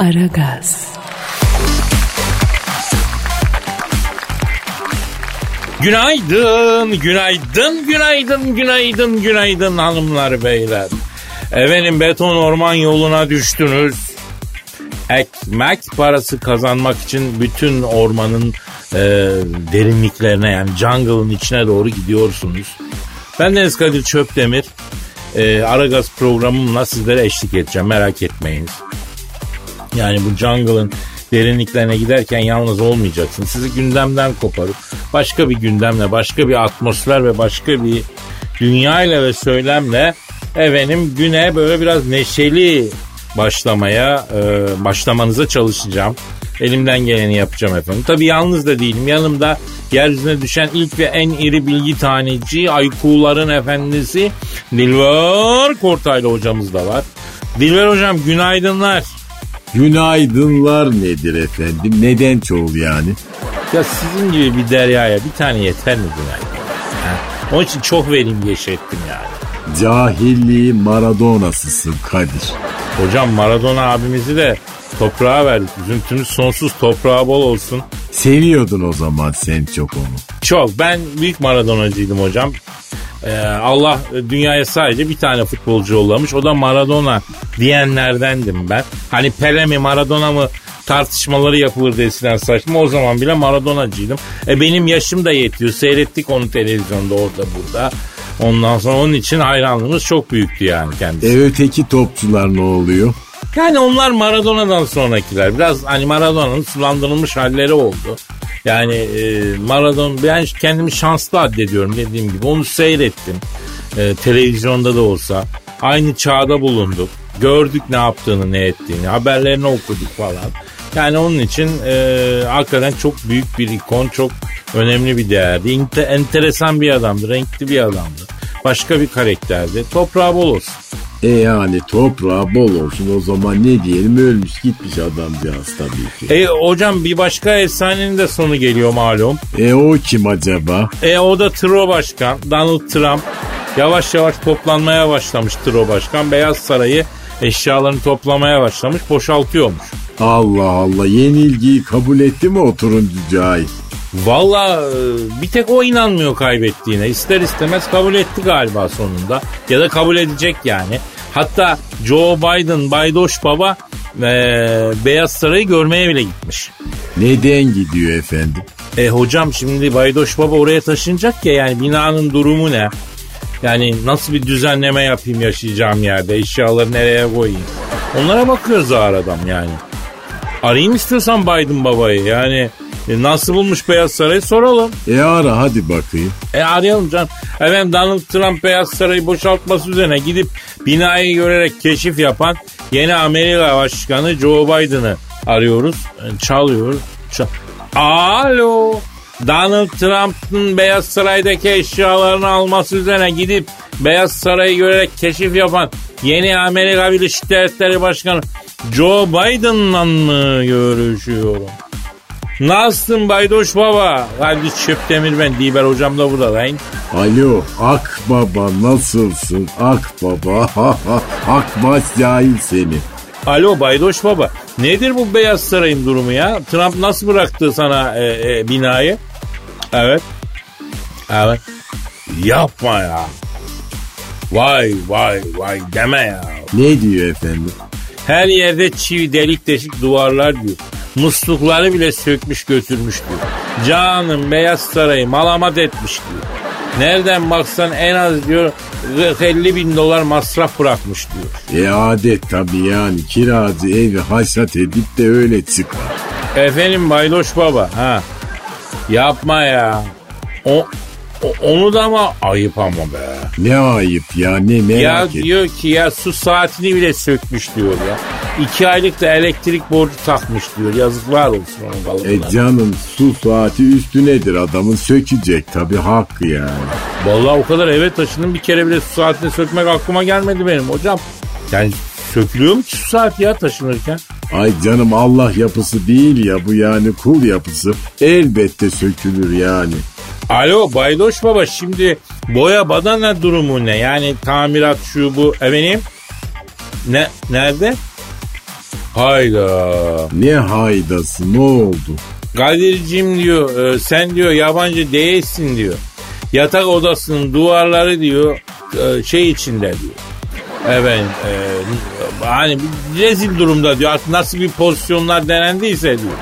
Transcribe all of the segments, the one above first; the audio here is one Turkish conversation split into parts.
Aragaz. Günaydın, günaydın, günaydın, günaydın, günaydın hanımlar beyler. Efendim beton orman yoluna düştünüz. Ekmek parası kazanmak için bütün ormanın e, derinliklerine yani jungle'ın içine doğru gidiyorsunuz. Ben Deniz Kadir Çöpdemir. E, Aragaz programımla sizlere eşlik edeceğim merak etmeyiniz. Yani bu jungle'ın derinliklerine giderken yalnız olmayacaksın. Sizi gündemden koparıp başka bir gündemle, başka bir atmosfer ve başka bir dünya ile ve söylemle efendim güne böyle biraz neşeli başlamaya, e, başlamanıza çalışacağım. Elimden geleni yapacağım efendim. Tabii yalnız da değilim. Yanımda yeryüzüne düşen ilk ve en iri bilgi taneci Aykuların efendisi Dilber Kortaylı hocamız da var. Dilber hocam günaydınlar. Günaydınlar nedir efendim? Neden çoğul yani? Ya sizin gibi bir deryaya bir tane yeter mi günaydın? Ha? Onun için çok verim geçirttim yani. Cahilliği Maradona'sısın Kadir. Hocam Maradona abimizi de toprağa verdik. Üzüntümüz sonsuz toprağa bol olsun. Seviyordun o zaman sen çok onu. Çok. Ben büyük Maradonacıydım hocam. Ee, Allah dünyaya sadece bir tane futbolcu yollamış. O da Maradona diyenlerdendim ben. Hani Pele mi Maradona mı tartışmaları yapılırdı eskiden saçma. O zaman bile Maradonacıydım. E benim yaşım da yetiyor. Seyrettik onu televizyonda orada burada. Ondan sonra onun için hayranlığımız çok büyüktü yani kendisi. E öteki topçular ne oluyor? Yani onlar Maradona'dan sonrakiler. Biraz hani Maradona'nın sulandırılmış halleri oldu. Yani e, Maradona ben kendimi şanslı addediyorum dediğim gibi. Onu seyrettim. E, televizyonda da olsa. Aynı çağda bulunduk. Gördük ne yaptığını ne ettiğini. Haberlerini okuduk falan. Yani onun için e, hakikaten çok büyük bir ikon, çok önemli bir değerdi. İnte, enteresan bir adamdı, renkli bir adamdı. Başka bir karakterdi. Toprağı bol olsun. E yani toprağı bol olsun o zaman ne diyelim ölmüş gitmiş adamcağız tabii ki. E hocam bir başka efsanenin de sonu geliyor malum. E o kim acaba? E o da Tro Başkan, Donald Trump. Yavaş yavaş toplanmaya başlamış Tro Başkan. Beyaz Sarayı eşyalarını toplamaya başlamış, boşaltıyormuş. Allah Allah yenilgiyi kabul etti mi o turuncu cahil? Valla bir tek o inanmıyor kaybettiğine. İster istemez kabul etti galiba sonunda. Ya da kabul edecek yani. Hatta Joe Biden, Baydoş Baba e, Beyaz Saray'ı görmeye bile gitmiş. Neden gidiyor efendim? E hocam şimdi Baydoş Baba oraya taşınacak ya yani binanın durumu ne? Yani nasıl bir düzenleme yapayım yaşayacağım yerde? Eşyaları nereye koyayım? Onlara bakıyoruz ağır adam yani. Arayayım istiyorsan Biden babayı yani e, nasıl bulmuş Beyaz Saray'ı soralım. E ara hadi bakayım. E arayalım canım. Efendim Donald Trump Beyaz Sarayı boşaltması üzerine gidip binayı görerek keşif yapan yeni Amerika Başkanı Joe Biden'ı arıyoruz. E, çalıyoruz. Çal Alo. Donald Trump'ın Beyaz Saray'daki eşyalarını alması üzerine gidip Beyaz Saray'ı görerek keşif yapan yeni Amerika Birleşik Devletleri Başkanı Joe Biden'la mı görüşüyorum? Nasılsın Baydoş Baba? Hadi Çöptemir ben. Diber hocam da burada lan. Alo Ak Baba nasılsın? Ak Baba Akbaş cahil seni. Alo Baydoş Baba. Nedir bu Beyaz Saray'ın durumu ya? Trump nasıl bıraktı sana e, e, binayı? Evet. Evet. Yapma ya. Vay vay vay deme ya. Ne diyor efendim? Her yerde çivi delik deşik duvarlar diyor. Muslukları bile sökmüş götürmüş diyor. Canım Beyaz Saray'ı malamat etmiş diyor. Nereden baksan en az diyor 50 bin dolar masraf bırakmış diyor. E adet tabii yani kiracı evi haşat edip de öyle çıkar. Efendim Baydoş Baba ha. Yapma ya. O, o- onu da mı ayıp ama be. Ne ayıp ya ne merak Ya et. diyor ki ya su saatini bile sökmüş diyor ya. İki aylık da elektrik borcu takmış diyor. Yazıklar olsun onun E kalıbına. canım su saati üstünedir adamın sökecek tabii hakkı yani. Vallahi o kadar eve taşındım bir kere bile su saatini sökmek aklıma gelmedi benim hocam. Yani sökülüyor mu ki su saati ya taşınırken? Ay canım Allah yapısı değil ya bu yani kul yapısı. Elbette sökülür yani. Alo Baydoş Baba şimdi boya badana durumu ne? Yani tamirat şu bu efendim? Ne, nerede? Hayda. Ne haydası ne oldu? Kadir'cim diyor e, sen diyor yabancı değilsin diyor. Yatak odasının duvarları diyor e, şey içinde diyor. Evet e, hani rezil durumda diyor artık nasıl bir pozisyonlar denendiyse diyor.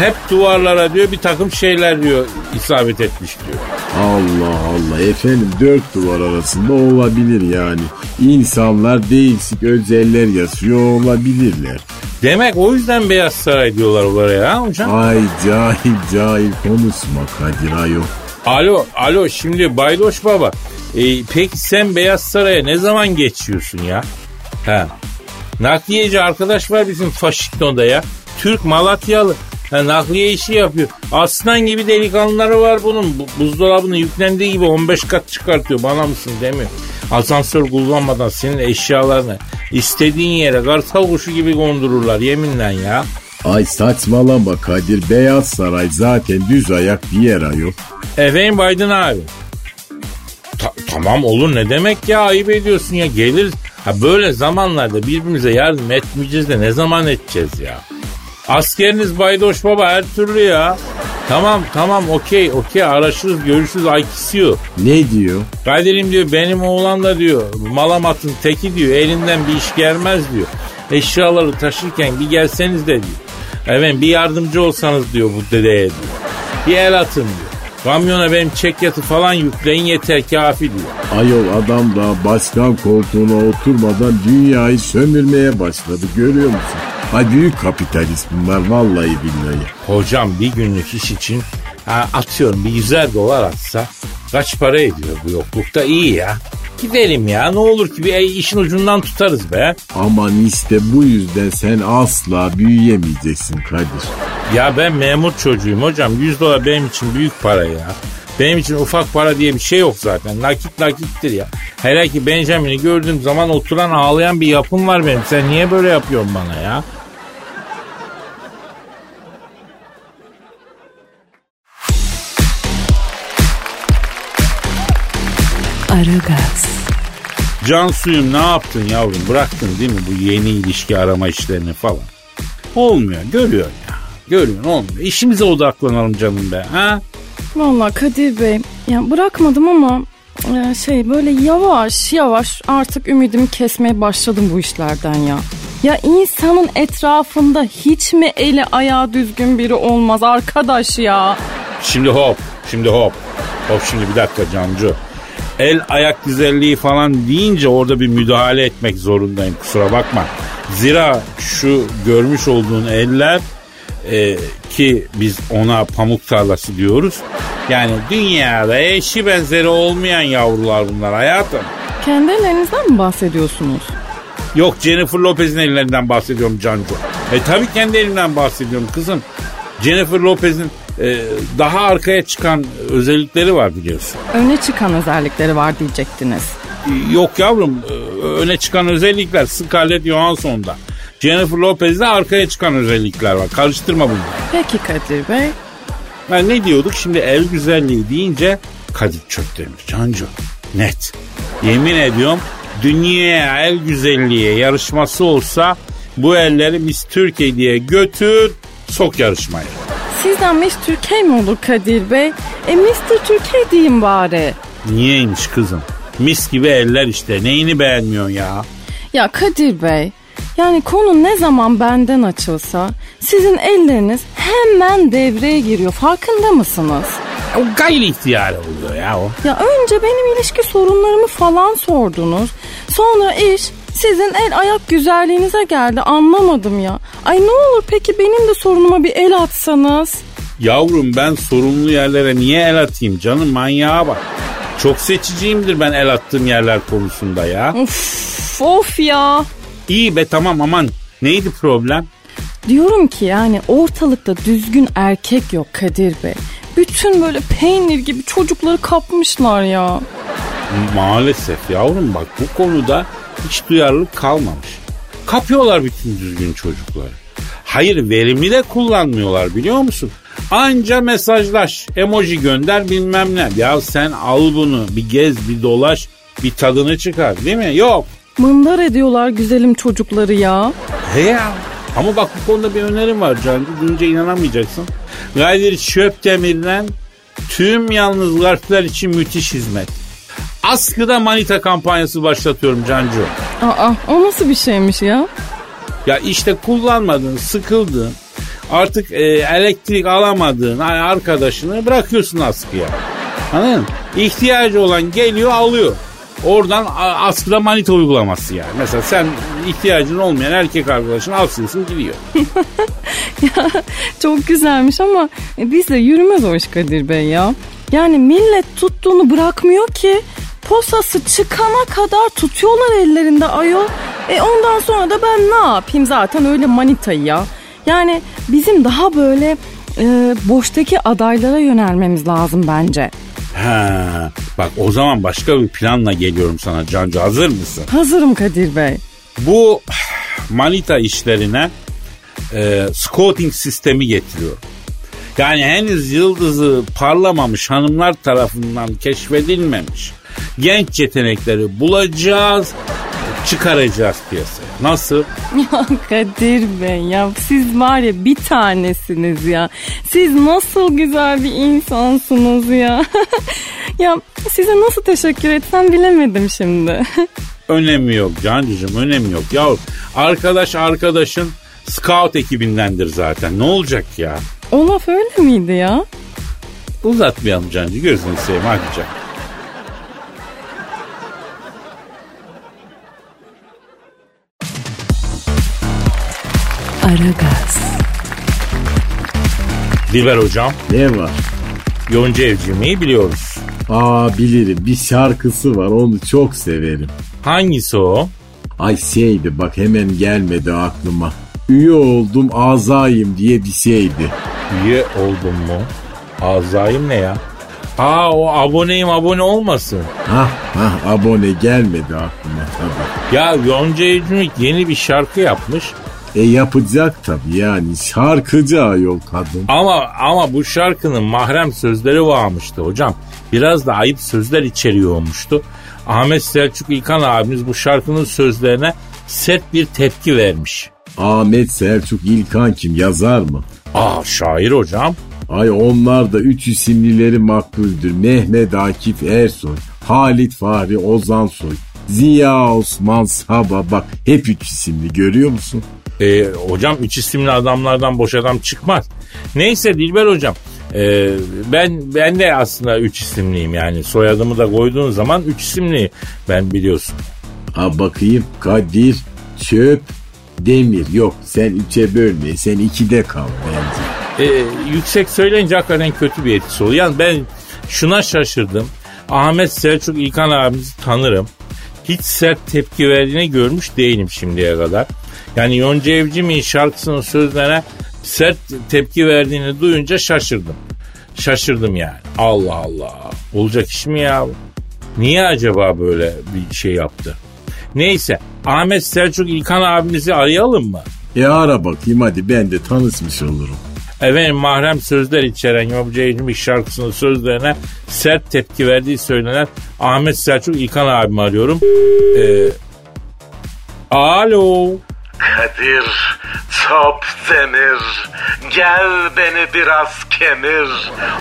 Hep duvarlara diyor bir takım şeyler diyor isabet etmiş diyor. Allah Allah efendim dört duvar arasında olabilir yani. İnsanlar değişik özeller yaşıyor olabilirler. Demek o yüzden Beyaz Saray diyorlar oraya ha hocam? Ay cahil cahil konuşma Kadir ayol. Alo, alo şimdi Baydoş Baba. E, peki sen Beyaz Saray'a ne zaman geçiyorsun ya? Ha. Nakliyeci arkadaş var bizim Faşikton'da ya. Türk Malatyalı. Ha, nakliye işi yapıyor. Aslan gibi delikanlıları var bunun. Bu, buzdolabını yüklendiği gibi 15 kat çıkartıyor. Bana mısın demiyor. Asansör kullanmadan senin eşyalarını istediğin yere kartal kuşu gibi kondururlar yeminle ya. Ay saçmalama Kadir Beyaz Saray zaten düz ayak bir yer ayol. Efendim Biden abi. Ta- tamam olur ne demek ya ayıp ediyorsun ya gelir. Ha böyle zamanlarda birbirimize yardım etmeyeceğiz de ne zaman edeceğiz ya? Askeriniz Baydoş Baba her türlü ya. Tamam tamam okey okey araşırız görüşürüz I kiss you. Ne diyor? Kadir'im diyor benim oğlan da diyor malamatın teki diyor elinden bir iş gelmez diyor. Eşyaları taşırken bir gelseniz de diyor. Evet bir yardımcı olsanız diyor bu dedeye diyor. Bir el atın diyor. Kamyona benim çek yatı falan yükleyin yeter kafi diyor. Ayol adam da başkan koltuğuna oturmadan dünyayı sömürmeye başladı görüyor musun? Ay büyük kapitalist bunlar vallahi billahi. Hocam bir günlük iş için ha, atıyorum bir yüzer dolar atsa kaç para ediyor bu yoklukta iyi ya. Gidelim ya ne olur ki bir işin ucundan tutarız be. Aman işte bu yüzden sen asla büyüyemeyeceksin Kadir. Ya ben memur çocuğuyum hocam 100 dolar benim için büyük para ya. Benim için ufak para diye bir şey yok zaten. Nakit nakittir ya. Hele ki Benjamin'i gördüğüm zaman oturan ağlayan bir yapım var benim. Sen niye böyle yapıyorsun bana ya? Aragaz, Can suyum ne yaptın yavrum? Bıraktın değil mi bu yeni ilişki arama işlerini falan? Olmuyor. Görüyorsun ya. Görüyorsun olmuyor. İşimize odaklanalım canım be. Ha? Vallahi Kadir Bey ya bırakmadım ama e, şey böyle yavaş yavaş artık ümidimi kesmeye başladım bu işlerden ya. Ya insanın etrafında hiç mi eli ayağı düzgün biri olmaz arkadaş ya? Şimdi hop. Şimdi hop. Hop şimdi bir dakika Cancu. El ayak güzelliği falan deyince orada bir müdahale etmek zorundayım. Kusura bakma. Zira şu görmüş olduğun eller e, ki biz ona pamuk tarlası diyoruz. Yani dünyada eşi benzeri olmayan yavrular bunlar hayatım. Kendi ellerinizden mi bahsediyorsunuz? Yok Jennifer Lopez'in ellerinden bahsediyorum Cancu. E tabii kendi elimden bahsediyorum kızım. Jennifer Lopez'in e, daha arkaya çıkan özellikleri var biliyorsun. Öne çıkan özellikleri var diyecektiniz. E, Yok yavrum e, öne çıkan özellikler Scarlett Johansson'da. Jennifer Lopez'de arkaya çıkan özellikler var. Karıştırma bunları. Peki Kadir Bey. Yani ne diyorduk şimdi el güzelliği deyince Kadir Çöptemir Cancu net. Yemin ediyorum dünyaya el güzelliği yarışması olsa bu elleri Miss Türkiye diye götür sok yarışmaya. Sizden Miss Türkiye mi olur Kadir Bey? E Mr. Türkiye diyeyim bari. Niyeymiş kızım? Mis gibi eller işte. Neyini beğenmiyorsun ya? Ya Kadir Bey, yani konu ne zaman benden açılsa sizin elleriniz hemen devreye giriyor. Farkında mısınız? O gayri ihtiyari oluyor ya o. Ya önce benim ilişki sorunlarımı falan sordunuz. Sonra iş sizin el ayak güzelliğinize geldi anlamadım ya. Ay ne olur peki benim de sorunuma bir el atsanız. Yavrum ben sorunlu yerlere niye el atayım canım manyağa bak. Çok seçiciyimdir ben el attığım yerler konusunda ya. Of, of ya. İyi be tamam aman. Neydi problem? Diyorum ki yani ortalıkta düzgün erkek yok Kadir Bey. Bütün böyle peynir gibi çocukları kapmışlar ya. Maalesef yavrum bak bu konuda hiç duyarlılık kalmamış. Kapıyorlar bütün düzgün çocukları. Hayır verimli de kullanmıyorlar biliyor musun? Anca mesajlaş, emoji gönder bilmem ne. Ya sen al bunu bir gez bir dolaş bir tadını çıkar değil mi? Yok. Mındar ediyorlar güzelim çocukları ya. He ya Ama bak bu konuda bir önerim var Cancı. Duyunca inanamayacaksın. Kadir Şöpdemir'den tüm yalnız garpler için müthiş hizmet. Askıda manita kampanyası başlatıyorum Cancu. Aa o nasıl bir şeymiş ya? Ya işte kullanmadın, sıkıldın. Artık e, elektrik alamadığın arkadaşını bırakıyorsun askıya. Anladın mı? İhtiyacı olan geliyor alıyor. Oradan askıda manita uygulaması yani. Mesela sen ihtiyacın olmayan erkek arkadaşını alsıyorsun gidiyor. ya, çok güzelmiş ama bizde yürümez o iş Kadir Bey ya. Yani millet tuttuğunu bırakmıyor ki. Posası çıkana kadar tutuyorlar ellerinde ayol. E ondan sonra da ben ne yapayım zaten öyle manitayı ya. Yani bizim daha böyle e, boştaki adaylara yönelmemiz lazım bence. Ha, bak o zaman başka bir planla geliyorum sana Cancu hazır mısın? Hazırım Kadir Bey. Bu manita işlerine e, scouting sistemi getiriyor. Yani henüz yıldızı parlamamış hanımlar tarafından keşfedilmemiş genç yetenekleri bulacağız, çıkaracağız piyasaya. Nasıl? Ya Kadir Bey ya siz var ya bir tanesiniz ya. Siz nasıl güzel bir insansınız ya. ya size nasıl teşekkür etsem bilemedim şimdi. önemi yok Cancucuğum önemi yok. Ya arkadaş arkadaşın scout ekibindendir zaten. Ne olacak ya? O laf öyle miydi ya? Uzatmayalım Cancu gözünü seveyim hadi canım. Aragaz. Dilber hocam. Ne var? Yonca Evcimik'i biliyoruz. Aa bilirim. Bir şarkısı var. Onu çok severim. Hangisi o? Ay şeydi bak hemen gelmedi aklıma. Üye oldum azayım diye bir şeydi. Üye oldum mu? Azayım ne ya? Aa o aboneyim abone olmasın. Ha ha abone gelmedi aklıma tabii. Ya Yonca Evcimik yeni bir şarkı yapmış. E yapacak tabii yani şarkıcı ayol kadın. Ama ama bu şarkının mahrem sözleri varmıştı hocam. Biraz da ayıp sözler içeriyormuştu. Ahmet Selçuk İlkan abimiz bu şarkının sözlerine sert bir tepki vermiş. Ahmet Selçuk İlkan kim yazar mı? Aa şair hocam. Ay onlar da üç isimlileri makbuldür. Mehmet Akif Ersoy, Halit Fahri Ozansoy, Ziya Osman Saba bak hep üç isimli görüyor musun? E, hocam üç isimli adamlardan boş adam çıkmaz. Neyse Dilber hocam e, ben ben de aslında üç isimliyim yani soyadımı da koyduğun zaman üç isimli ben biliyorsun. Ha bakayım Kadir, Çöp, Demir yok sen üçe bölme sen ikide kal bence. E, yüksek söyleyince hakikaten kötü bir etkisi oluyor. Yani ben şuna şaşırdım. Ahmet Selçuk İlkan abimizi tanırım. Hiç sert tepki verdiğini görmüş değilim şimdiye kadar. Yani Yonca Evcimik'in şarkısının sözlerine sert tepki verdiğini duyunca şaşırdım. Şaşırdım yani. Allah Allah. Olacak iş mi ya? Niye acaba böyle bir şey yaptı? Neyse Ahmet Selçuk İlkan abimizi arayalım mı? E ara bakayım hadi ben de tanışmış olurum. Efendim mahrem sözler içeren Yonca Evcimik şarkısının sözlerine sert tepki verdiği söylenen Ahmet Selçuk İlkan abimi arıyorum. Ee, alo. Kadir top demir gel beni biraz kemir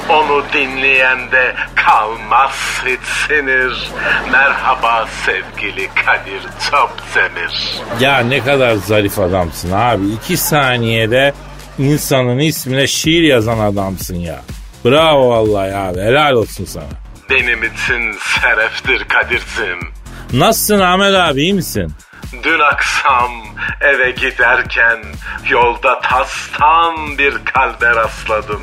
onu dinleyen de kalmaz hiç sinir merhaba sevgili Kadir top demir Ya ne kadar zarif adamsın abi iki saniyede insanın ismine şiir yazan adamsın ya bravo vallahi abi helal olsun sana benim için şereftir Kadir'sim Nasılsın Ahmet abi iyi misin? Dün akşam eve giderken yolda tastan bir kalbe rastladım.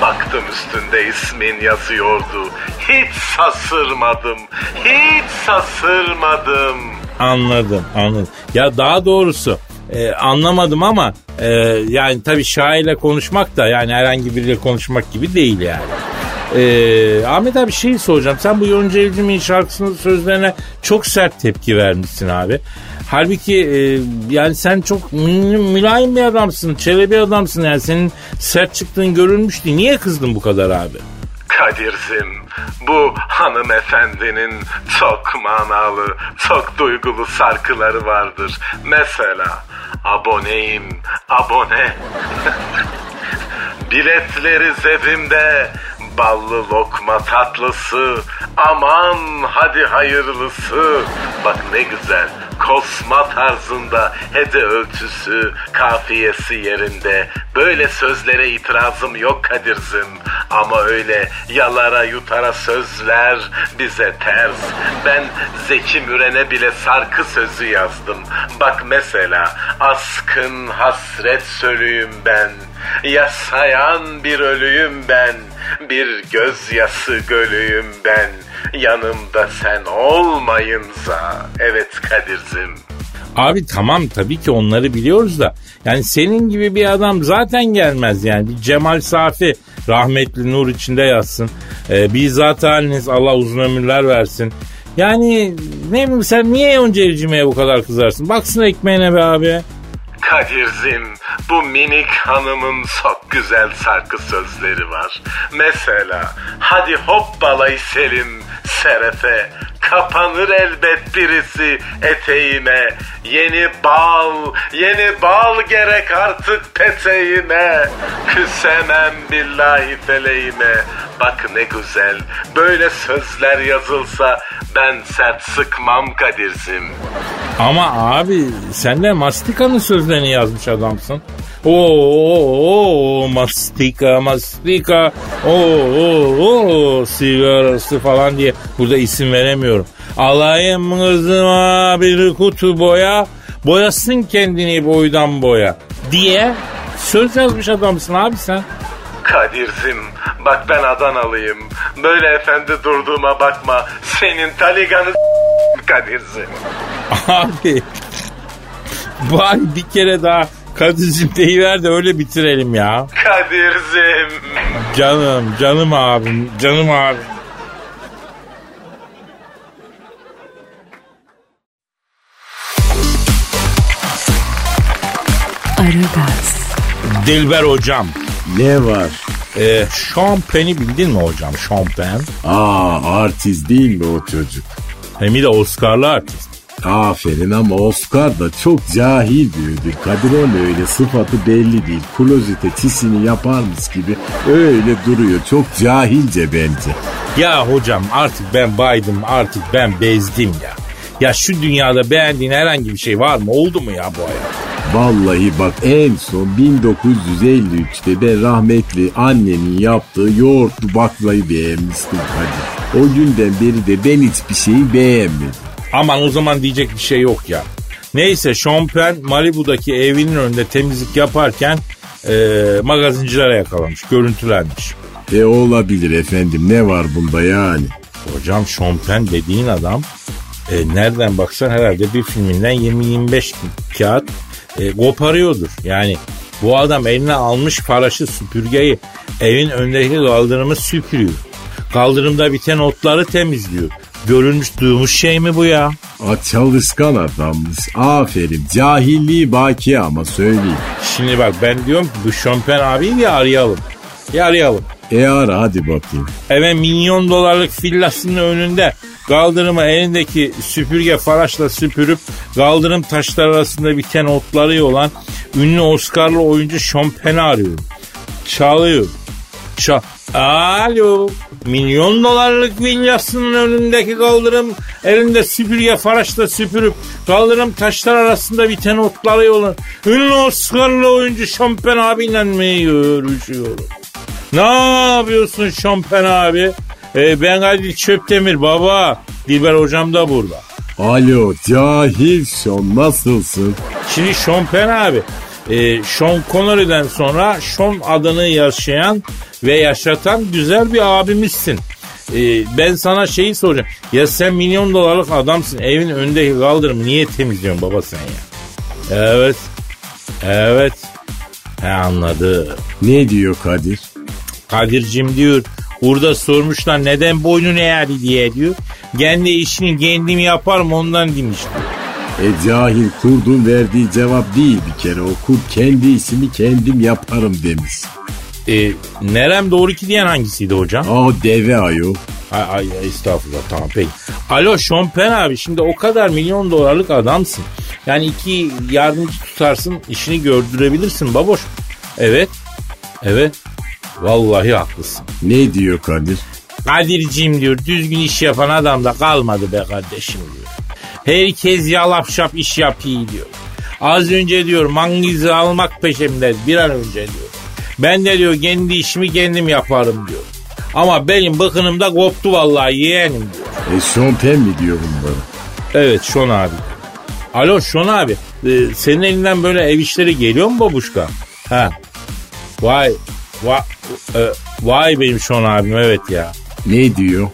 Baktım üstünde ismin yazıyordu. Hiç sasırmadım, hiç sasırmadım. Anladım, anladım. Ya daha doğrusu e, anlamadım ama e, yani tabii şairle konuşmak da yani herhangi biriyle konuşmak gibi değil yani. Ee, Ahmet abi şey soracağım. Sen bu Yonca Evcimik'in şarkısının sözlerine çok sert tepki vermişsin abi. Halbuki e, yani sen çok mülayim bir adamsın, çelebi adamsın yani senin sert çıktığın görülmüştü. Niye kızdın bu kadar abi? Kadir'sim Bu hanımefendinin çok manalı, çok duygulu şarkıları vardır. Mesela aboneyim, abone. Biletleri cebimde, ballı lokma tatlısı. Aman hadi hayırlısı. Bak ne güzel. Kosma tarzında hede ölçüsü, kafiyesi yerinde. Böyle sözlere itirazım yok Kadir'zim. Ama öyle yalara yutara sözler bize ters. Ben Zeki Müren'e bile sarkı sözü yazdım. Bak mesela askın hasret sölüyüm ben. Yasayan bir ölüyüm ben. Bir gözyaşı gölüyüm ben. Yanımda sen olmayınca. Evet Kadir'zim. Abi tamam tabii ki onları biliyoruz da yani senin gibi bir adam zaten gelmez yani. Bir Cemal Safi rahmetli nur içinde yatsın. Ee, bir zat haliniz Allah uzun ömürler versin. Yani ne sen niye Yonca Evcime'ye bu kadar kızarsın? Baksın ekmeğine be abi. Kadir'cim bu minik hanımın çok güzel şarkı sözleri var. Mesela hadi hopbalay Selim serefe kapanır elbet birisi eteğime. Yeni bal, yeni bal gerek artık peteğime. Küsemem billahi feleğime. Bak ne güzel, böyle sözler yazılsa ben sert sıkmam Kadir'cim. Ama abi sen de Mastika'nın sözlerini yazmış adamsın. Oo, mastika mastika oo, sigarası falan diye burada isim veremiyorum. Alayım kızıma bir kutu boya boyasın kendini boydan boya diye söz yazmış adamsın abi sen. Kadir'cim bak ben Adanalıyım. Böyle efendi durduğuma bakma. Senin taliganı Kadir'cim. Abi bari bir kere daha Kadir'cim deyiver de öyle bitirelim ya. Kadir'cim. Canım, canım abim, canım abim. Aragaz, Dilber hocam. Ne var? E, Şampen'i bildin mi hocam? Şampen. Aa artist değil mi o çocuk? Hem de Oscar'lı artist. Aferin ama Oscar da çok cahil bir ödül. Kadir Ol öyle sıfatı belli değil. Klozete çisini yaparmış gibi öyle duruyor. Çok cahilce bence. Ya hocam artık ben baydım artık ben bezdim ya. Ya şu dünyada beğendiğin herhangi bir şey var mı? Oldu mu ya bu hayat? Vallahi bak en son 1953'te ben rahmetli annenin yaptığı yoğurtlu baklayı beğenmiştim Kadir. O günden beri de ben hiçbir şeyi beğenmedim. Aman o zaman diyecek bir şey yok ya. Neyse Şompen Malibu'daki evinin önünde temizlik yaparken e, magazincilere yakalamış, görüntülenmiş. E olabilir efendim ne var bunda yani? Hocam Şompen dediğin adam e, nereden baksan herhalde bir filminden 20-25 kağıt e, koparıyordur. Yani bu adam eline almış paraşı süpürgeyi evin önündeki kaldırımı süpürüyor. Kaldırımda biten otları temizliyor. Görülmüş duymuş şey mi bu ya? A çalışkan adammış. Aferin. Cahilliği baki ama söyleyeyim. Şimdi bak ben diyorum ki bu Şompen abiyi bir arayalım. Bir arayalım. E ara hadi bakayım. Eve milyon dolarlık villasının önünde kaldırımı elindeki süpürge faraşla süpürüp kaldırım taşları arasında biten otları yolan ünlü Oscar'lı oyuncu Şompen'i arıyorum. Çalıyor. Çal Alo. Milyon dolarlık villasının önündeki kaldırım elinde süpürge faraşla süpürüp kaldırım taşlar arasında biten otları yolan ünlü Oscar'lı oyuncu Şompen abiyle mi görüşüyorum? Ne yapıyorsun Şompen abi? Ee, ben Kadir Çöptemir baba. Dilber hocam da burada. Alo cahil şon nasılsın? Şimdi Şompen abi. E, Sean Connery'den sonra Sean adını yaşayan ve yaşatan güzel bir abimizsin. E, ben sana şeyi soracağım. Ya sen milyon dolarlık adamsın. Evin önündeki kaldırımı niye temizliyorsun baba sen ya? Evet. Evet. He anladım. Ne diyor Kadir? Kadir'cim diyor burada sormuşlar neden boynun eğri diye diyor. Kendi işini kendim yaparım ondan demiş diyor. E cahil kurdun verdiği cevap değil bir kere. O kurt kendi işimi kendim yaparım demiş. E, nerem doğru ki diyen hangisiydi hocam? Aa deve ayol. Ay, ay estağfurullah tamam peki. Alo Şompen abi şimdi o kadar milyon dolarlık adamsın. Yani iki yardımcı tutarsın işini gördürebilirsin baboş. Evet. Evet. Vallahi haklısın. Ne diyor Kadir? Kadir'ciğim diyor düzgün iş yapan adam da kalmadı be kardeşim diyor. Herkes yalap şap iş yapıyor diyor. Az önce diyor mangizi almak peşimde bir an önce diyor. Ben de diyor kendi işimi kendim yaparım diyor. Ama benim bıkınım da koptu vallahi yeğenim diyor. E Şompen mi diyor bunları? Evet Şon abi. Alo Şon abi. e, senin elinden böyle ev işleri geliyor mu babuşka? Ha. Vay. Vay, e, vay benim Şon abim evet ya. Ne diyor?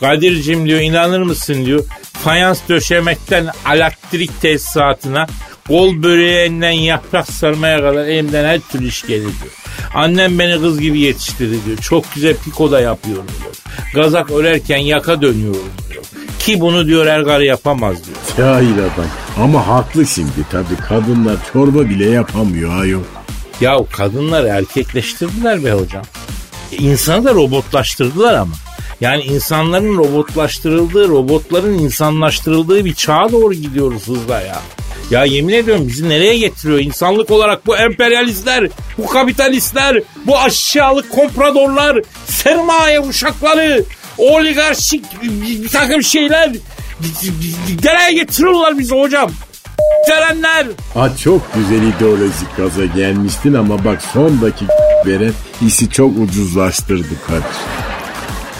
Kadir'cim diyor inanır mısın diyor. Fayans döşemekten elektrik tesisatına kol böreğinden yaprak sarmaya kadar elimden her türlü iş gelir diyor. Annem beni kız gibi yetiştirdi diyor. Çok güzel piko da yapıyorum diyor. Gazak örerken yaka dönüyorum diyor. Ki bunu diyor her karı yapamaz diyor. Cahil adam. Ama haklı şimdi tabii kadınlar çorba bile yapamıyor ayol. Ya kadınları erkekleştirdiler be hocam. İnsanı da robotlaştırdılar ama. Yani insanların robotlaştırıldığı, robotların insanlaştırıldığı bir çağa doğru gidiyoruz hızla ya. Ya yemin ediyorum bizi nereye getiriyor insanlık olarak bu emperyalistler, bu kapitalistler, bu aşağılık kompradorlar, sermaye uşakları, oligarşik bir takım şeyler nereye getiriyorlar bizi hocam? Gelenler. Ha çok güzel ideolojik gaza gelmiştin ama bak sondaki veren işi çok ucuzlaştırdı Kadir.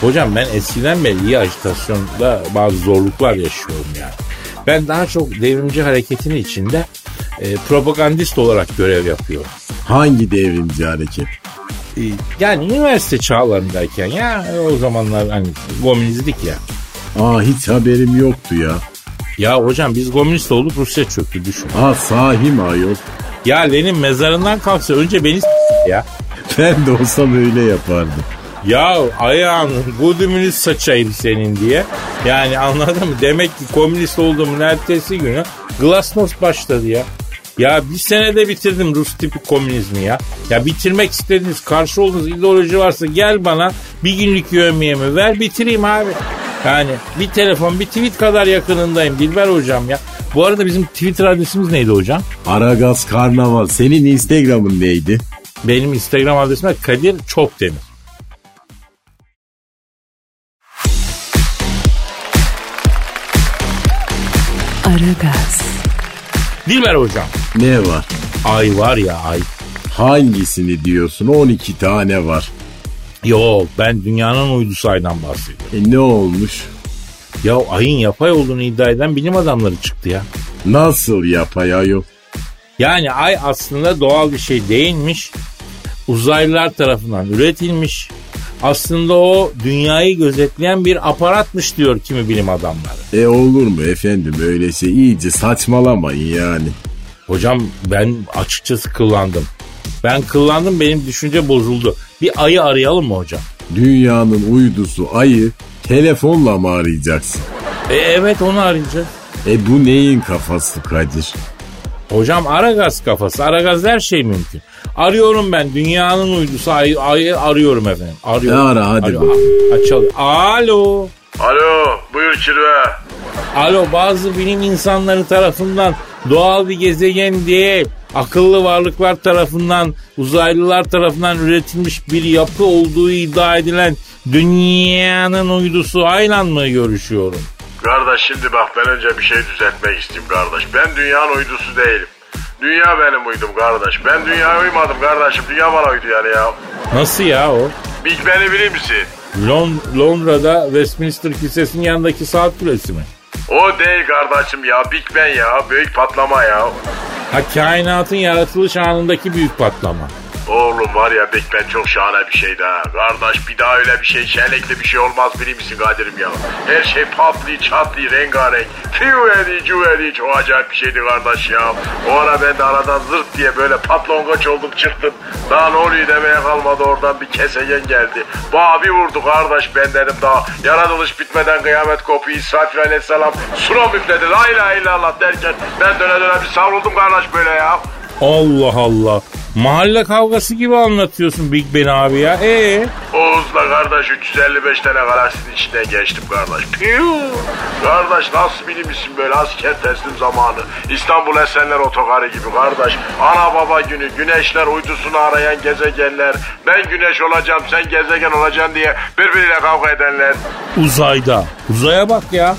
Hocam ben eskiden beri iyi agitasyonda bazı zorluklar yaşıyorum yani. Ben daha çok devrimci hareketin içinde e, propagandist olarak görev yapıyorum. Hangi devrimci hareket? E, yani üniversite çağlarındayken ya o zamanlar hani komünizdik ya. Aa hiç haberim yoktu ya. Ya hocam biz komünist olduk Rusya çöktü düşün. Aa sahi mi ayol? Ya Lenin mezarından kalksa önce beni ya. Ben de olsam öyle yapardım. Ya ayağının gudümünü saçayım senin diye. Yani anladın mı? Demek ki komünist olduğumun ertesi günü glasnost başladı ya. Ya bir senede bitirdim Rus tipi komünizmi ya. Ya bitirmek istediğiniz, karşı olduğunuz ideoloji varsa gel bana bir günlük yövmiyemi ver bitireyim abi. Yani bir telefon, bir tweet kadar yakınındayım Dilber hocam ya. Bu arada bizim Twitter adresimiz neydi hocam? Aragaz Karnaval. Senin Instagram'ın neydi? Benim Instagram adresim Kadir Çopdemir. Aragaz, Dilber hocam. Ne var? Ay var ya ay. Hangisini diyorsun? 12 tane var. Yok ben dünyanın uydusu aydan bahsediyorum. E ne olmuş? Ya ayın yapay olduğunu iddia eden bilim adamları çıktı ya. Nasıl yapay ayol? Yani ay aslında doğal bir şey değilmiş. Uzaylılar tarafından üretilmiş. Aslında o dünyayı gözetleyen bir aparatmış diyor kimi bilim adamları. E olur mu efendim öyleyse iyice saçmalamayın yani. Hocam ben açıkçası kıllandım. Ben kıllandım benim düşünce bozuldu. Bir ayı arayalım mı hocam? Dünyanın uydusu ayı telefonla mı arayacaksın? E, evet onu arayacağız. E bu neyin kafası Kadir? Hocam Aragaz kafası. Aragaz her şey mümkün. Arıyorum ben dünyanın uydusu ayı, ayı arıyorum efendim. Arıyorum. Ara, hadi Alo, bak. Açalım. Alo. Alo buyur Kirve. Alo bazı bilim insanları tarafından doğal bir gezegen değil akıllı varlıklar tarafından uzaylılar tarafından üretilmiş bir yapı olduğu iddia edilen dünyanın uydusu ayla mı görüşüyorum? Kardeş şimdi bak ben önce bir şey düzeltmek isteyeyim kardeş. Ben dünyanın uydusu değilim. Dünya benim uydum kardeş. Ben dünyaya uymadım kardeşim. Dünya bana uydu yani ya. Nasıl ya o? Big Ben'i bilir misin? Lon- Londra'da Westminster Kilisesi'nin yanındaki saat kulesi mi? O değil kardeşim ya. Big Ben ya. Büyük patlama ya. Ha kainatın yaratılış anındaki büyük patlama. Oğlum var ya Ben çok şahane bir şeydi ha. Kardeş bir daha öyle bir şey şenlikli bir şey olmaz bilir misin Kadir'im ya. Her şey patlıyor çatlıyor rengarenk. Fiyuveri cüveri çok acayip bir şeydi kardeş ya. O ara ben de aradan zırt diye böyle patlongaç oldum çıktım. Daha ne oluyor demeye kalmadı oradan bir kesegen geldi. Bana bir vurdu kardeş ben dedim daha. Yaratılış bitmeden kıyamet kopuyor. İsrafil aleyhisselam sura müfledi. La ilahe illallah derken ben döne döne bir savruldum kardeş böyle ya. Allah Allah. Mahalle kavgası gibi anlatıyorsun Big Ben abi ya. Ee? Oğuz'la kardeş 355 tane galaksinin içinden geçtim kardeş. Piu! Kardeş nasıl bilimsin böyle asker teslim zamanı. İstanbul Esenler Otogarı gibi kardeş. Ana baba günü güneşler uydusunu arayan gezegenler. Ben güneş olacağım sen gezegen olacaksın diye birbiriyle kavga edenler. Uzayda. Uzaya bak ya.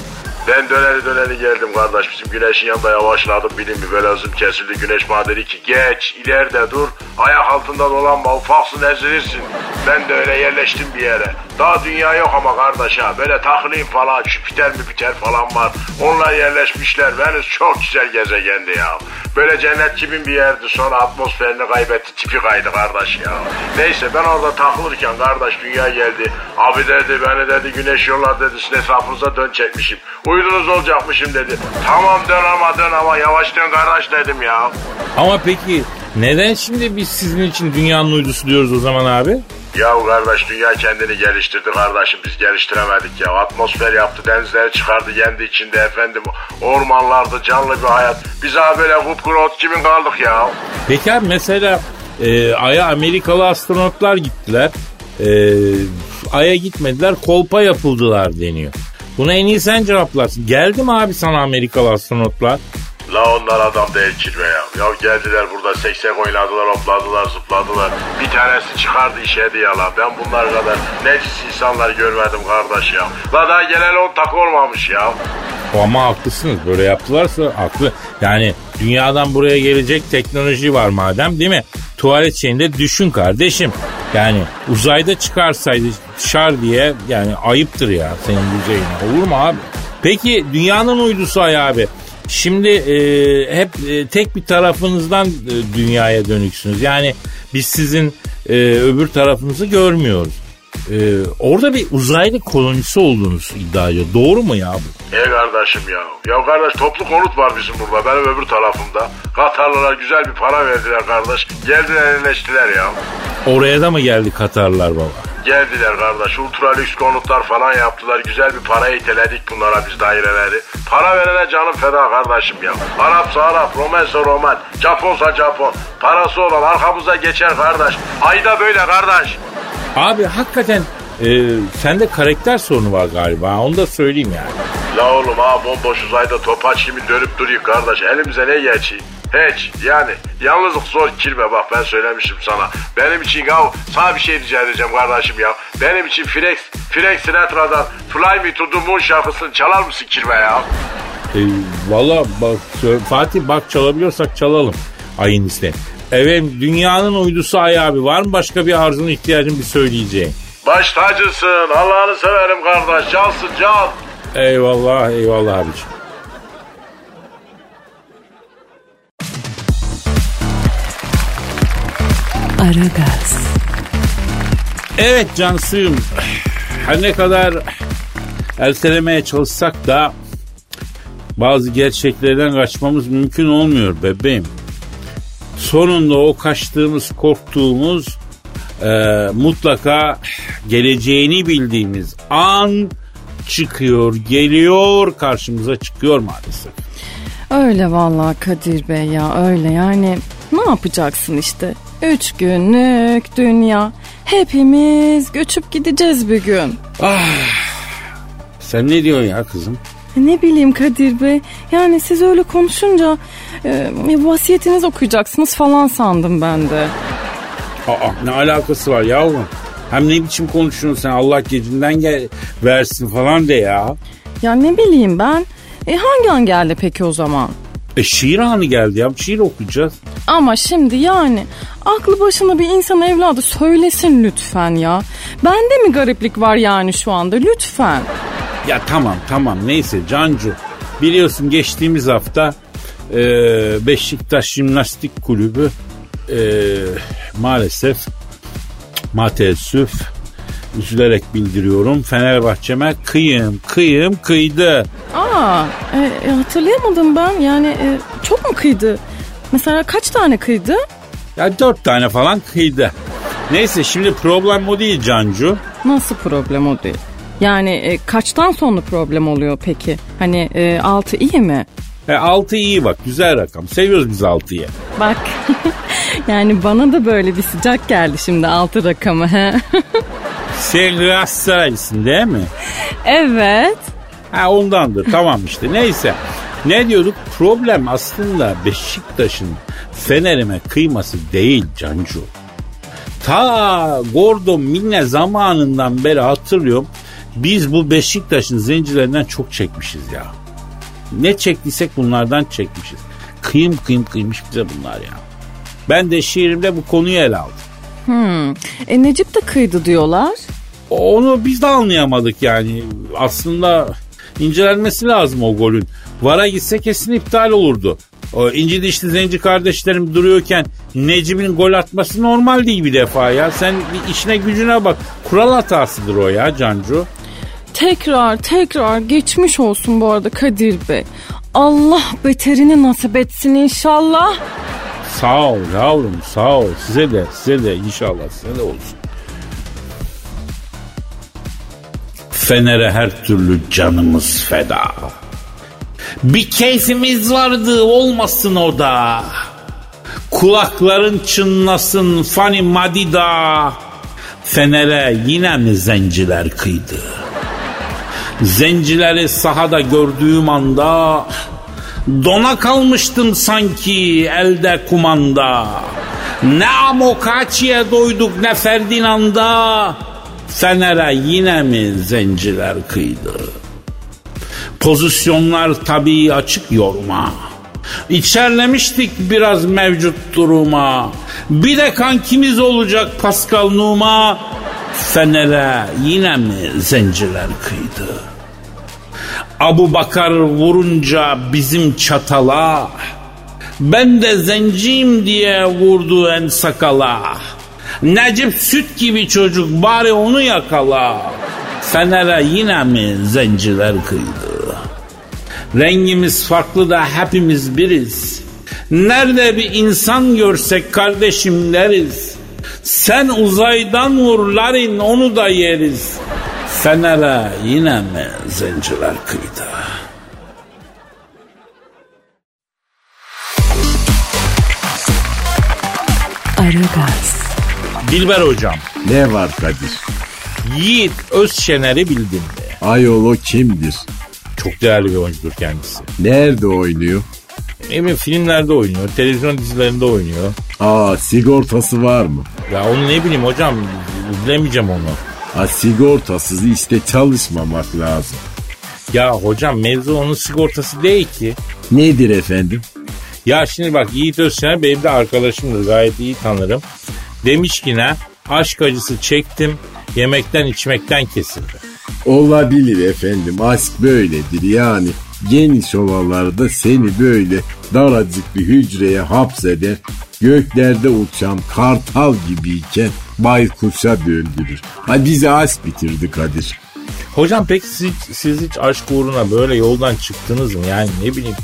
Ben döneli döneli geldim kardeş. Bizim güneşin yanında yavaşladım bilim bir böyle hızım kesildi. Güneş bana dedi ki geç ileride dur. Ayak altında dolanma ufaksın ezilirsin. Ben de öyle yerleştim bir yere. Daha dünya yok ama kardeş ha. Böyle taklayım falan Jüpiter Müpiter falan var. Onlar yerleşmişler. Venüs çok güzel gezegendi ya. Böyle cennet gibi bir yerdi. Sonra atmosferini kaybetti. Tipi kaydı kardeş ya. Neyse ben orada takılırken kardeş dünya geldi. Abi dedi beni dedi güneş yolla dedi. Sizin etrafınıza dön çekmişim. Uydunuz olacakmışım dedi. Tamam dön ama dön ama yavaş dön kardeş dedim ya. Ama peki neden şimdi biz sizin için dünyanın uydusu diyoruz o zaman abi? Ya kardeş dünya kendini geliştirdi kardeşim biz geliştiremedik ya. Atmosfer yaptı denizleri çıkardı kendi içinde efendim. Ormanlarda canlı bir hayat. Biz abi böyle kupkuru ot kimin kaldık ya. Peki abi mesela e, Ay'a Amerikalı astronotlar gittiler. E, Ay'a gitmediler kolpa yapıldılar deniyor. Buna en iyi sen cevaplarsın. Geldi mi abi sana Amerikalı astronotlar? La onlar adam değil kirve ya. Ya geldiler burada seksek oynadılar, hopladılar, zıpladılar. Bir tanesi çıkardı işedi ya la. Ben bunlar kadar necis insanlar görmedim kardeş ya. La daha geleli on tak olmamış ya. Ama haklısınız. Böyle yaptılarsa haklı. Yani dünyadan buraya gelecek teknoloji var madem değil mi? Tuvalet şeyinde düşün kardeşim. Yani uzayda çıkarsaydı şar diye yani ayıptır ya senin yüzeyine. Olur mu abi? Peki dünyanın uydusu ay abi. Şimdi e, hep e, tek bir tarafınızdan e, dünyaya dönüksünüz. Yani biz sizin e, öbür tarafınızı görmüyoruz. E, orada bir uzaylı kolonisi olduğunuz iddia ediyor. Doğru mu ya bu? E kardeşim ya. Ya kardeş toplu konut var bizim burada. Benim öbür tarafımda. Katarlılar güzel bir para verdiler kardeş. Geldiler yerleştiler ya. Oraya da mı geldi Katarlılar baba? Geldiler kardeş. Ultra lüks konutlar falan yaptılar. Güzel bir para iteledik bunlara biz daireleri. Para verene canım feda kardeşim ya. Arapsa Arap, Romensa Roman, Japonsa Japon. Parası olan arkamıza geçer kardeş. Ayda böyle kardeş. Abi hakikaten e, sende karakter sorunu var galiba. Onu da söyleyeyim yani. La oğlum ha bomboş uzayda topaç gibi dönüp duruyor kardeş. Elimize ne geçiyor? Hiç yani yalnızlık zor kirme bak ben söylemişim sana. Benim için ya sana bir şey rica edeceğim kardeşim ya. Benim için Flex, Flex Sinatra'dan Fly Me to the Moon şarkısını çalar mısın kirme ya? E, Valla bak Fatih bak çalabiliyorsak çalalım ayın isteği. Evet dünyanın uydusu ay abi var mı başka bir arzun ihtiyacın bir söyleyeceğin? Baş tacısın Allah'ını severim kardeş çalsın çal. Eyvallah eyvallah abiciğim. Aragaz, Evet Cansığım her ne kadar ertelemeye çalışsak da bazı gerçeklerden kaçmamız mümkün olmuyor bebeğim. Sonunda o kaçtığımız, korktuğumuz e, mutlaka geleceğini bildiğimiz an çıkıyor, geliyor, karşımıza çıkıyor maalesef. Öyle vallahi Kadir Bey ya öyle yani ne yapacaksın işte. Üç günlük dünya. Hepimiz göçüp gideceğiz bir gün. Sen ne diyorsun ya kızım? E, Ne bileyim Kadir Bey. Yani siz öyle konuşunca e, vasiyetiniz okuyacaksınız falan sandım ben de. Aa ne alakası var yavrum? Hem ne biçim konuşuyorsun sen Allah gecinden gel versin falan de ya. Ya ne bileyim ben. E hangi an geldi peki o zaman? E şiir anı geldi ya şiir okuyacağız. Ama şimdi yani aklı başına bir insan evladı söylesin lütfen ya. Bende mi gariplik var yani şu anda lütfen. Ya tamam tamam neyse Cancu. Biliyorsun geçtiğimiz hafta e, Beşiktaş Jimnastik Kulübü e, maalesef mateessüf üzülerek bildiriyorum. Fenerbahçe'me kıyım kıyım kıydı. Aa e, e, hatırlayamadım ben yani e, çok mu kıydı? Mesela kaç tane kıydı? Ya dört tane falan kıydı. Neyse şimdi problem o değil Cancu. Nasıl problem o değil? Yani e, kaçtan sonra problem oluyor peki? Hani e, altı iyi mi? E, altı iyi bak güzel rakam. Seviyoruz biz altıyı. Bak Yani bana da böyle bir sıcak geldi şimdi altı rakamı. he. Sen Galatasaraylısın değil mi? evet. Ha ondandır tamam işte neyse. Ne diyorduk? Problem aslında Beşiktaş'ın Fener'ime kıyması değil Cancu. Ta Gordo Minne zamanından beri hatırlıyorum. Biz bu Beşiktaş'ın zencilerinden çok çekmişiz ya. Ne çektiysek bunlardan çekmişiz. Kıyım kıyım kıymış bize bunlar ya. Ben de şiirimde bu konuyu ele aldım. Hmm. E Necip de kıydı diyorlar. Onu biz de anlayamadık yani. Aslında incelenmesi lazım o golün. Vara gitse kesin iptal olurdu. O inci dişli zenci kardeşlerim duruyorken Necip'in gol atması normal değil bir defa ya. Sen işine gücüne bak. Kural hatasıdır o ya Cancu. Tekrar tekrar geçmiş olsun bu arada Kadir Bey. Allah beterini nasip etsin inşallah. Sağ ol yavrum sağ ol. Size de size de inşallah size de olsun. Fener'e her türlü canımız feda. Bir keyfimiz vardı olmasın o da. Kulakların çınlasın Fani Madida. Fener'e yine mi zenciler kıydı? Zencileri sahada gördüğüm anda Dona kalmıştım sanki elde kumanda. Ne Amokachi'ye doyduk ne Ferdinand'a. Fener'e yine mi zenciler kıydı? Pozisyonlar tabii açık yorma. İçerlemiştik biraz mevcut duruma. Bir de kankimiz olacak Pascal Numa. Fener'e yine mi zenciler kıydı? Abu Bakar vurunca bizim çatala ben de zenciyim diye vurdu en sakala. Necip süt gibi çocuk bari onu yakala. Fener'e yine mi zenciler kıydı? Rengimiz farklı da hepimiz biriz. Nerede bir insan görsek kardeşim deriz. Sen uzaydan vur Larin onu da yeriz. Fener'e yine mi zenciler kıydı? Aragaz, Dilber hocam, Ne var Kadir? Yiğit Özşener'i bildin mi? Ayol o kimdir? Çok değerli bir oyuncudur kendisi. Nerede oynuyor? Emin filmlerde oynuyor, televizyon dizilerinde oynuyor. Aa sigortası var mı? Ya onu ne bileyim hocam, bilemeyeceğim onu. Ha sigortasız işte çalışmamak lazım. Ya hocam mevzu onun sigortası değil ki. Nedir efendim? Ya şimdi bak Yiğit Özşener benim de arkadaşımdır gayet iyi tanırım. Demiş ki ne? Aşk acısı çektim yemekten içmekten kesildi. Olabilir efendim aşk böyledir yani. Geniş ovalarda seni böyle daracık bir hücreye hapseder. Göklerde uçan kartal gibiyken baykuşa döndürür. Ha bizi aşk bitirdi Kadir. Hocam peki siz, siz hiç aşk uğruna böyle yoldan çıktınız mı? Yani ne bileyim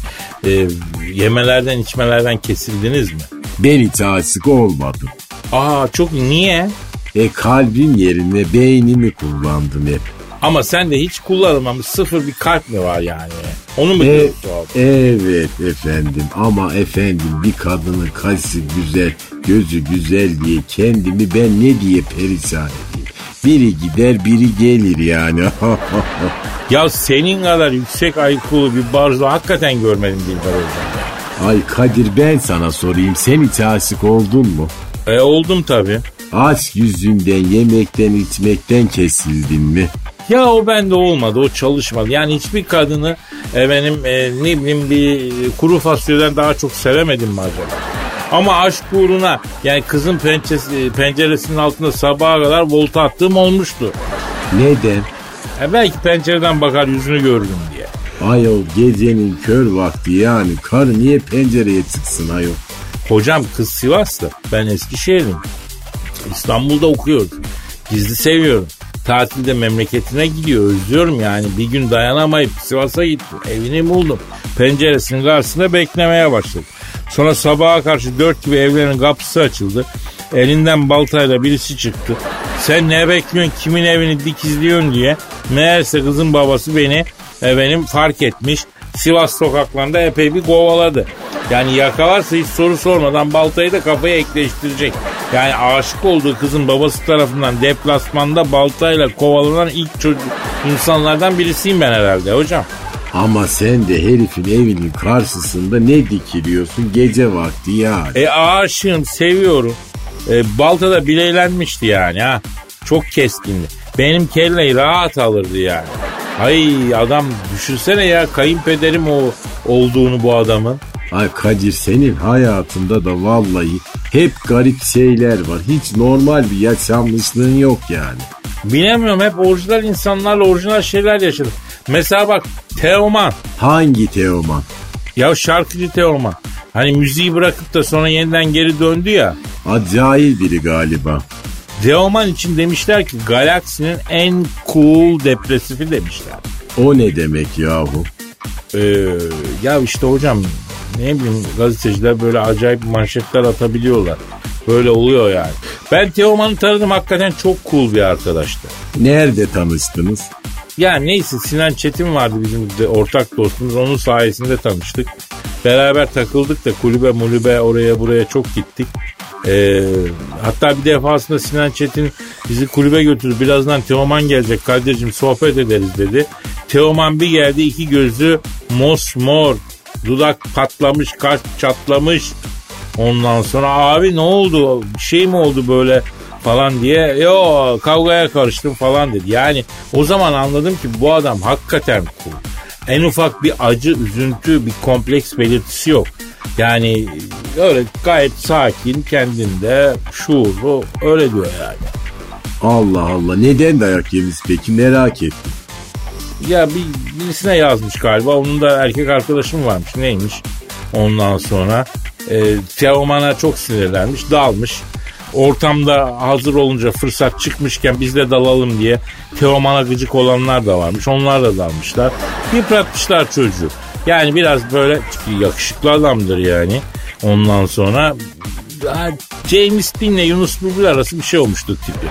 e, yemelerden içmelerden kesildiniz mi? Ben hiç aşık olmadım. Aa çok niye? E kalbim yerine beynimi kullandım hep. Ama sen de hiç kullanılmamış sıfır bir kalp mi var yani? Onu mu E, diyorsun evet efendim ama efendim bir kadının kaşı güzel, gözü güzel diye kendimi ben ne diye perişan edeyim. Biri gider biri gelir yani. Ya senin kadar yüksek IQ'lu bir barzo hakikaten görmedim Dilber hocam. Ay Kadir ben sana sorayım sen hiç aşık oldun mu? E oldum tabii. Aşk yüzünden yemekten içmekten kesildin mi? Ya o bende olmadı o çalışmadı. Yani hiçbir kadını e, benim e, ne bileyim bir kuru fasulyeden daha çok sevemedim mi acaba? Ama aşk uğruna yani kızın pençesi, penceresinin altında sabaha kadar volta attığım olmuştu. Neden? E belki pencereden bakar yüzünü gördüm diye. Ayol gecenin kör vakti yani karı niye pencereye çıksın ayol? Hocam kız Sivas'ta. Ben Eskişehir'im. İstanbul'da okuyorum. Gizli seviyorum. Tatilde memleketine gidiyor. Özlüyorum yani. Bir gün dayanamayıp Sivas'a gittim. Evini buldum. Penceresinin karşısında beklemeye başladım. Sonra sabaha karşı dört gibi evlerin kapısı açıldı. Elinden baltayla birisi çıktı. Sen ne bekliyorsun kimin evini dikizliyorsun diye. Meğerse kızın babası beni efendim fark etmiş. Sivas sokaklarında epey bir kovaladı. Yani yakalarsa hiç soru sormadan baltayı da kafaya ekleştirecek. Yani aşık olduğu kızın babası tarafından deplasmanda baltayla kovalanan ilk çocuk insanlardan birisiyim ben herhalde hocam. Ama sen de herifin evinin karşısında ne dikiliyorsun gece vakti ya. E aşığım seviyorum. E, balta da bileylenmişti yani ha. Çok keskindi. Benim kelleyi rahat alırdı yani. Ay adam düşünsene ya kayınpederim o olduğunu bu adamın. Ay Kadir senin hayatında da vallahi hep garip şeyler var. Hiç normal bir yaşanmışlığın yok yani. Bilemiyorum hep orijinal insanlarla orijinal şeyler yaşadım. Mesela bak Teoman. Hangi Teoman? Ya şarkıcı Teoman. Hani müziği bırakıp da sonra yeniden geri döndü ya. Acayip biri galiba. Teoman için demişler ki galaksinin en cool depresifi demişler. O ne demek yahu? Ee, ya işte hocam ne bileyim gazeteciler böyle acayip manşetler atabiliyorlar. Böyle oluyor yani. Ben Teoman'ı tanıdım hakikaten çok cool bir arkadaştı. Nerede tanıştınız? Ya neyse Sinan Çetin vardı bizim de ortak dostumuz. Onun sayesinde tanıştık. Beraber takıldık da kulübe mulübe oraya buraya çok gittik. Ee, hatta bir defasında Sinan Çetin bizi kulübe götürdü. Birazdan Teoman gelecek Kadir'cim sohbet ederiz dedi. Teoman bir geldi iki gözü mosmor. Dudak patlamış, kaş çatlamış. Ondan sonra abi ne oldu? Bir şey mi oldu böyle falan diye. Yo kavgaya karıştım falan dedi. Yani o zaman anladım ki bu adam hakikaten cool. En ufak bir acı, üzüntü, bir kompleks belirtisi yok. Yani öyle gayet sakin, kendinde şuurlu öyle diyor yani. Allah Allah neden dayak yemiş peki merak ettim. Ya bir, birisine yazmış galiba. Onun da erkek arkadaşım varmış. Neymiş? Ondan sonra e, Teoman'a çok sinirlenmiş. Dalmış. Ortamda hazır olunca fırsat çıkmışken biz de dalalım diye Teoman'a gıcık olanlar da varmış. Onlar da dalmışlar. Yıpratmışlar çocuğu. Yani biraz böyle yakışıklı adamdır yani. Ondan sonra James Dean'le Yunus Bulbul arası bir şey olmuştu tipi.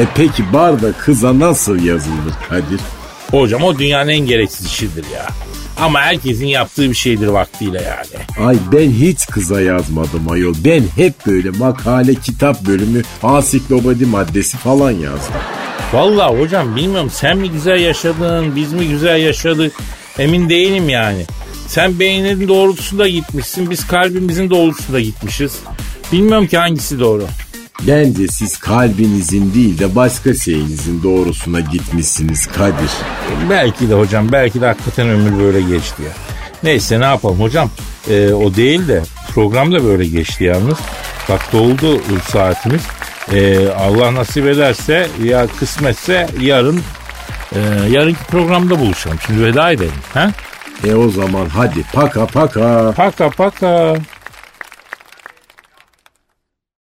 E peki barda kıza nasıl yazılır Kadir? Hocam o dünyanın en gereksiz işidir ya. Ama herkesin yaptığı bir şeydir vaktiyle yani. Ay ben hiç kıza yazmadım ayol. Ben hep böyle makale, kitap bölümü, ansiklopedi maddesi falan yazdım. Vallahi hocam bilmiyorum sen mi güzel yaşadın, biz mi güzel yaşadık emin değilim yani. Sen beyninin doğrultusunda gitmişsin, biz kalbimizin doğrultusunda gitmişiz. Bilmiyorum ki hangisi doğru. Bence siz kalbinizin değil de başka şeyinizin doğrusuna gitmişsiniz Kadir. Belki de hocam belki de hakikaten ömür böyle geçti ya. Neyse ne yapalım hocam Ee, o değil de program da böyle geçti yalnız. Bak doldu saatimiz. Ee, Allah nasip ederse ya kısmetse yarın e, yarınki programda buluşalım. Şimdi veda edelim. Ha? E o zaman hadi paka paka. Paka paka.